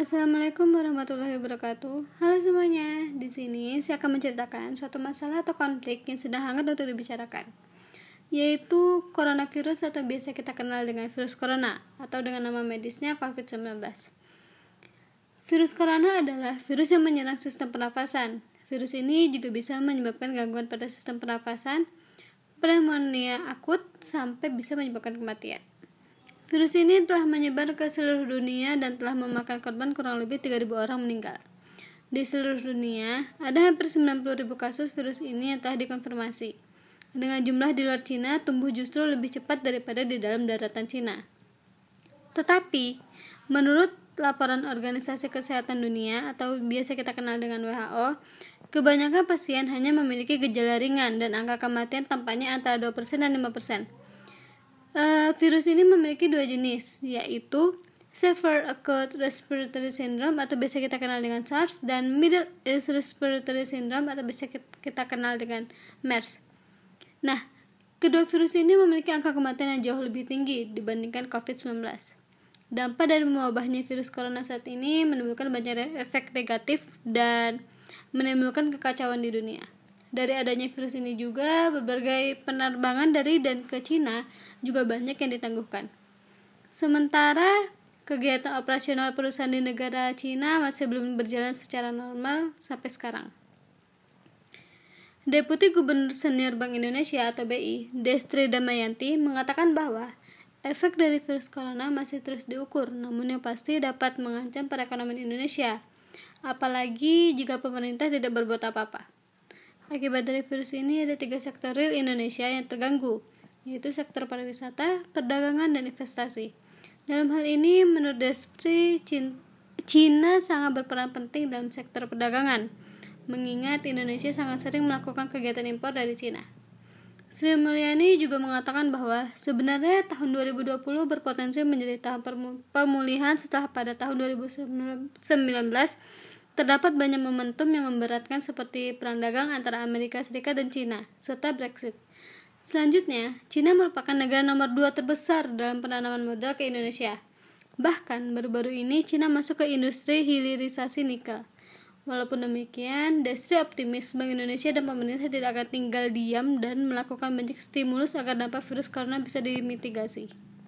Assalamualaikum warahmatullahi wabarakatuh. Halo semuanya. Di sini saya akan menceritakan suatu masalah atau konflik yang sedang hangat untuk dibicarakan, yaitu coronavirus atau biasa kita kenal dengan virus corona atau dengan nama medisnya COVID-19. Virus corona adalah virus yang menyerang sistem pernafasan. Virus ini juga bisa menyebabkan gangguan pada sistem pernafasan, pneumonia akut, sampai bisa menyebabkan kematian. Virus ini telah menyebar ke seluruh dunia dan telah memakan korban kurang lebih 3.000 orang meninggal. Di seluruh dunia, ada hampir 90.000 kasus virus ini yang telah dikonfirmasi. Dengan jumlah di luar Cina tumbuh justru lebih cepat daripada di dalam daratan Cina. Tetapi, menurut laporan Organisasi Kesehatan Dunia atau biasa kita kenal dengan WHO, kebanyakan pasien hanya memiliki gejala ringan dan angka kematian tampaknya antara 2% dan 5%. Virus ini memiliki dua jenis, yaitu Severe Acute Respiratory Syndrome atau biasa kita kenal dengan SARS dan Middle East Respiratory Syndrome atau biasa kita kenal dengan MERS. Nah, kedua virus ini memiliki angka kematian yang jauh lebih tinggi dibandingkan COVID-19. Dampak dari mewabahnya virus corona saat ini menimbulkan banyak efek negatif dan menimbulkan kekacauan di dunia. Dari adanya virus ini juga, berbagai penerbangan dari dan ke Cina juga banyak yang ditangguhkan. Sementara kegiatan operasional perusahaan di negara Cina masih belum berjalan secara normal sampai sekarang. Deputi Gubernur Senior Bank Indonesia atau BI, Destri Damayanti, mengatakan bahwa efek dari virus corona masih terus diukur, namun yang pasti dapat mengancam perekonomian Indonesia, apalagi jika pemerintah tidak berbuat apa-apa. Akibat dari virus ini ada tiga sektor real Indonesia yang terganggu, yaitu sektor pariwisata, perdagangan, dan investasi. Dalam hal ini, menurut Despri, Cina sangat berperan penting dalam sektor perdagangan, mengingat Indonesia sangat sering melakukan kegiatan impor dari Cina. Sri Mulyani juga mengatakan bahwa sebenarnya tahun 2020 berpotensi menjadi tahun pemulihan setelah pada tahun 2019 Terdapat banyak momentum yang memberatkan seperti perang dagang antara Amerika Serikat dan Cina, serta Brexit. Selanjutnya, Cina merupakan negara nomor dua terbesar dalam penanaman modal ke Indonesia. Bahkan, baru-baru ini Cina masuk ke industri hilirisasi nikel. Walaupun demikian, Destri optimis Bank Indonesia dan pemerintah tidak akan tinggal diam dan melakukan banyak stimulus agar dampak virus corona bisa dimitigasi.